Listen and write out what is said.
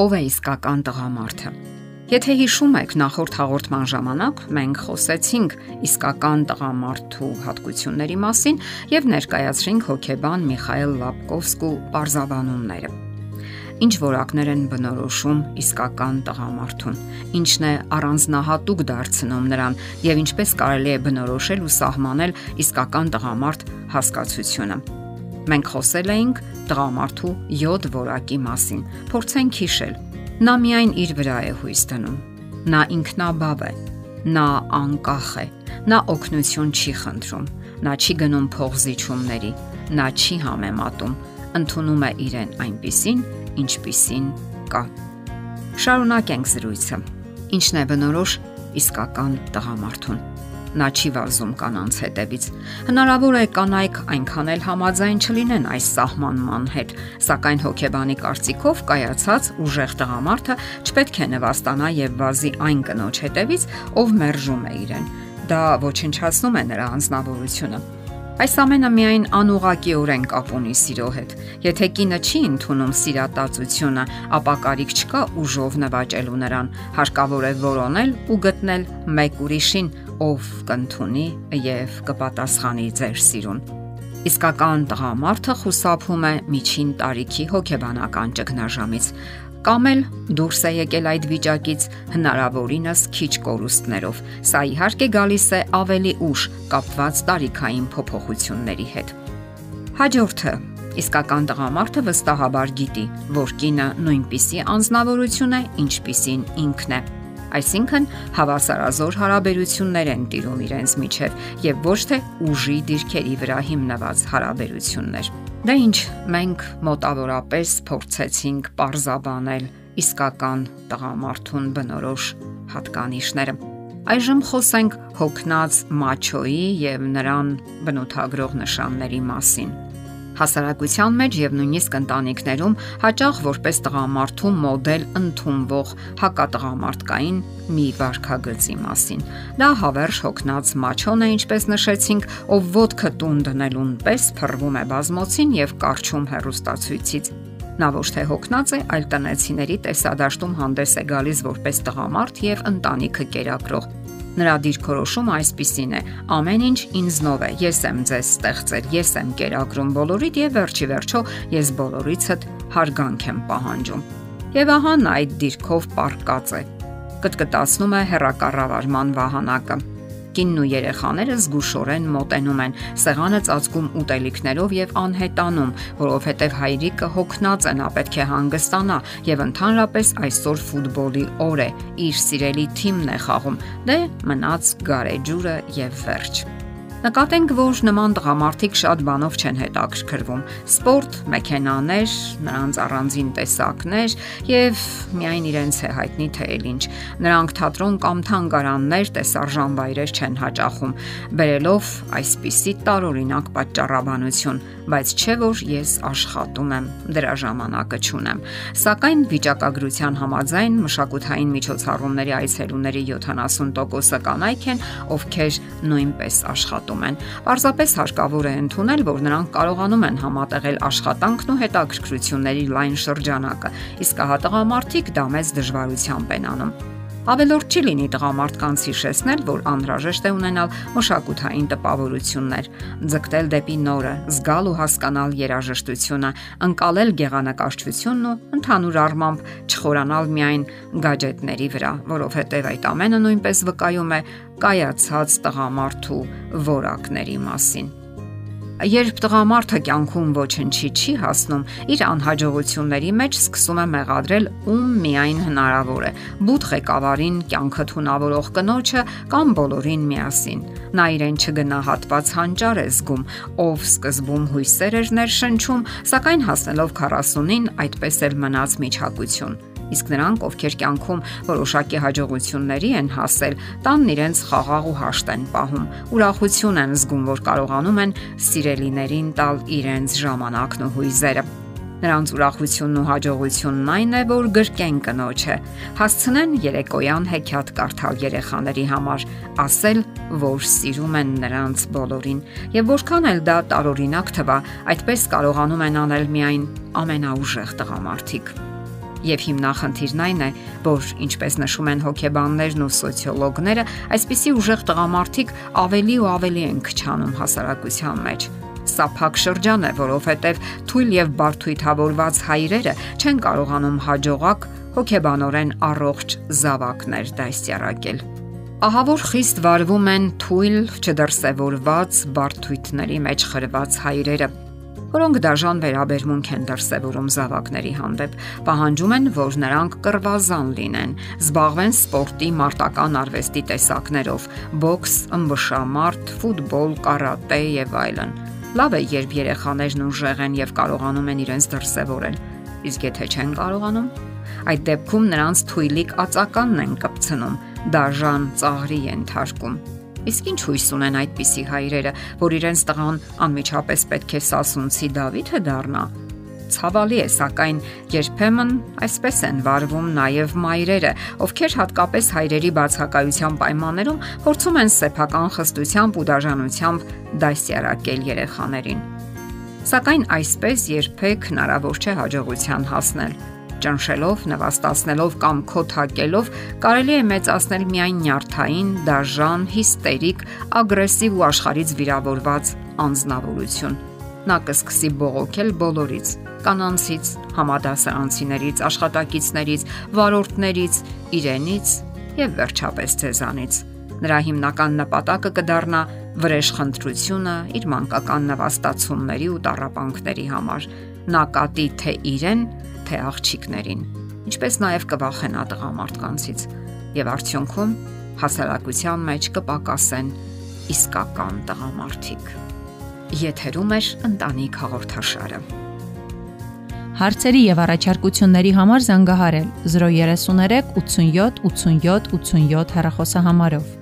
ով է իսկական տղամարդը։ Եթե հիշում եք, նախորդ հաղորդման ժամանակ մենք խոսեցինք իսկական տղամարդու հատկությունների մասին եւ ներկայացրինք հոկեբան Միխայել Լապկովսկու բարձաբանումները։ Ինչ որակներ են բնորոշում իսկական տղամարդուն, ինչն է առանձնահատուկ դարձնում նրան եւ ինչպես կարելի է բնորոշել ու սահմանել իսկական տղամարդ հասկացությունը։ Մենք խոսել էինք տղամարդու 7 որակի մասին։ Փորձենք հիշել Նա միայն իր վրա է հույս դնում։ Նա ինքնաբավ է։ Նա անկախ է։ Նա օգնություն չի խնդրում։ Նա չի գնում փողզիչումների։ Նա չի համեմատում։ Ընթանում է իրեն այնպիսին, ինչպիսին կա։ Շարունակենք զրույցը։ Ինչն է բնորոշ իսկական տղամարդուն։ Նա չի վազում կանանց հետևից։ Հնարավոր է կանայք այնքան էլ համաձայն չլինեն այս սահմանման հետ, սակայն հոգեբանի կարծիքով կայացած ուժեղ տղամարդը չպետք է նվաստանա եւ վազի այն կնոջ հետևից, ով մերժում է իրեն։ Դա ոչնչացնում է նրա անznավորությունը Այս ամենը միայն անուղակիորեն կապ ունի սիրո հետ։ Եթե կինը չի ընդունում սիրատացությունը, ապա կարիք չկա ուժով նվաճելու նրան։ Հարկավոր է որոնել ու գտնել մեկ ուրիշին, ով կընդունի եւ կպատասխանի ձեր սիրուն։ Իսկական տղամարդը խուսափում է միջին տարիքի հոգեբանական ճգնաժամից կամ էլ դուրս է եկել այդ վիճակից հնարավորինս քիչ կորուստներով։ Սա իհարկե գալիս է ավելի ուշ կապված տարիքային փոփոխությունների հետ։ Հաջորդը. Իսկական տղամարդը վստահաբար գիտի, որ կինը նույնպիսի անznավորություն է, ինչպիսին ինքն է։ Այսինքն հավասարազոր հարաբերություններ են տիրում իրենց միջև եւ ոչ թե ուժի դիրքերի վրա հիմնված հարաբերություններ։ Դա ինչ մենք մոտավորապես փորձեցինք parzabanել իսկական տղամարդուն բնորոշ հատկանիշները։ Այժմ խոսենք հոգնած մաչոյի եւ նրան բնութագրող նշանների մասին հասարակության մեջ եւ նույնիսկ ընտանիքներում հաճախ որպես տղամարդու մոդել ընդունվող հակատղամարդկային մի վարքագծի մասին։ Դա հավերժ հոգնած մաչոն է, ինչպես նշեցինք, ով ոդկը տուն դնելուն պես փռվում է բազմոցին եւ կարճում հերոստացույցից։ Նա ոչ թե հոգնած է, այլ տնեցիների տեսադաշտում հանդես է գալիս որպես տղամարդ եւ ընտանիքը կերակրող Նրա դիրքորոշումը այսպիսին է. ամեն ինչ ինձնով է, ես եմ ձեզ ստեղծել, ես եմ կերակրում բոլորիդ եւ վերջի վերջո ես բոլորիցդ հարգանք եմ պահանջում։ Եվ ահա նա այդ դիրքով պարկած է։ Կտկտացնում է հերակառավարման վահանակը Կինն ու երեխաները զգուշորեն մոտենում են, սեղանը ծածկում ուտելիքներով եւ անհետանում, որովհետեւ հայրիկը հոգնած է, նա պետք է հանգստանա եւ ընդհանրապես այսօր ֆուտբոլի օր է, իր սիրելի թիմն է խաղում։ Դե մնաց գարեջուրը եւ վերջ։ Նկատենք, որ նման տղամարդիկ շատ բանով չեն հետաքրքրվում։ Սպորտ, մեքենաներ, նրանց առանձին տեսակներ եւ միայն իրենց է հայտնի թե ինչ։ Նրանք թատրոն կամ թանգարաններ, տեսարժան վայրեր չեն հաճախում, բերելով այսպիսի տարօրինակ պատճառաբանություն, բայց չէ որ ես աշխատում եմ, դրա ժամանակը չունեմ։ Սակայն վիճակագրության համաձայն մշակութային միջոցառումների այցելուների 70%-ը կանայք են, ովքեր նույնպես աշխատում աշխատում են։ Պարզապես հարկավոր է ընդունել, որ նրանք կարողանում են համատեղել աշխատանքն ու հետաքրքրությունների լայն շրջանակը, իսկ հա տղամարդիկ դա մեծ դժվարությամբ են անում։ Ավելորդ չի լինի տղամարդկանց հիշեցնել, որ անհրաժեշտ է ունենալ մշակութային տպավորություններ, ձգտել դեպի նորը, զգալ ու հասկանալ երաժշտությունը, ընկալել գեղանկարչությունն ու ընդհանուր առմամբ չխորանալ միայն գadgetների վրա, որովհետև այդ ամենը նույնպես վկայում է կայացած տղամարդու որակների մասին։ Երբ տղամարդը կյանքում ոչնչի չի հասնում, իր անհաջողությունների մեջ սկսում է մեղադրել ում միայն հնարավոր է՝ բութ ղեկավարին, կյանքը թունավորող կնոջը կամ բոլորին միասին։ Նա իրեն չգնահատված հանճար է զգում, ով սկզբում հույսեր էր ներշնչում, սակայն հասնելով 40-ին այդպես էլ մնաց միջակություն իսկ նրանք, ովքեր կյանքում որոշակի հաջողությունների են հասել, տանն իրենց խաղաղ ու հաշտ են պահում։ Ուրախություն են զգում, որ կարողանում են սիրելիներին տալ իրենց ժամանակն ու հույզերը։ Նրանց ուրախությունն ու հաջողությունն այն է, որ գրկեն կնոջը, հասցնեն երեկոյան հեքիաթ կարդալ երեխաների համար, ասել, որ սիրում են նրանց բոլորին, եւ որքան էլ դա տարօրինակ թվա, այդպես կարողանում են անել միայն ամենաուժեղ տղամարդիկ։ Եվ հիմնախնդիրն այն է, որ ինչպես նշում են հոգեբաններն ու սոցիոլոգները, այսպիսի ուժեղ տղամարդիկ ավելի ու ավելի են քչանում հասարակության մեջ։ Սա փակ շրջան է, որովհետև թույլ եւ բարթույթավորված հայրերը չեն կարողանում հաջողակ հոգեբանորեն առողջ զավակներ դաստիարակել։ Ահա որ խիստ վարվում են թույլ, չդրսևորված բարթույթների մեջ խրված հայրերը, որոնք դաժան վերաբերմունք են դրսևորում զավակների հանդեպ, պահանջում են, որ նրանք կռվազան լինեն, զբաղվեն սպորտի մարտական արվեստի տեսակներով՝ բոքս, ըմբշամարտ, ֆուտբոլ, կարատե եւ այլն։ Լավ է, երբ երեխաներն ուժեղ են եւ կարողանում են իրենց դրսևորել։ Իսկ եթե չեն կարողանում, այդ դեպքում նրանց թույլիկ ածականն են կպցնում, դաժան ծաղրի են թարկում Իսկ ինչ հույս ունեն այդպիսի հայրերը, որ իրենց տղան անմիջապես պետք է սասունցի Դավիթը դառնա։ Ցավալի է, սակայն երբեմն այսպես են վարվում նաև մայրերը, ովքեր հատկապես հայրերի բացակայության պայմաններում փորձում են սեփական խստությամբ ու դաժանությամբ դասյարակել երեխաներին։ Սակայն այսպես երբեք հնարավոր չէ հաջողության հասնել ճնշելով, նվաստացնելով կամ քոթակելով կարելի է մեծացնել միայն նյարդային, դաժան, հիստերիկ, ագրեսիվ ու աշխարից վիրավորված անznավորություն։ Նա կսկսի բողոքել բոլորից՝ կանանցից, համադասարանցիներից, աշխատակիցներից, վարորդներից, իրենից եւ վերջապես ցեզանից։ Նրա հիմնական նպատակը կդառնա վրեժխնդրությունը իր մանկական նվաստացումների ու տարապանքների համար։ Նա կատի թե իրեն, թե աղջիկներին, ինչպես նաև կվախենա տղամարդկանցից եւ արդյունքում հասարակության մեջ կպակասեն իսկական տղամարդիկ։ Եթերում է ընտանիք հաղորդաշարը։ Հարցերի եւ առաջարկությունների համար զանգահարել 033 87 87 87 հեռախոսահամարով։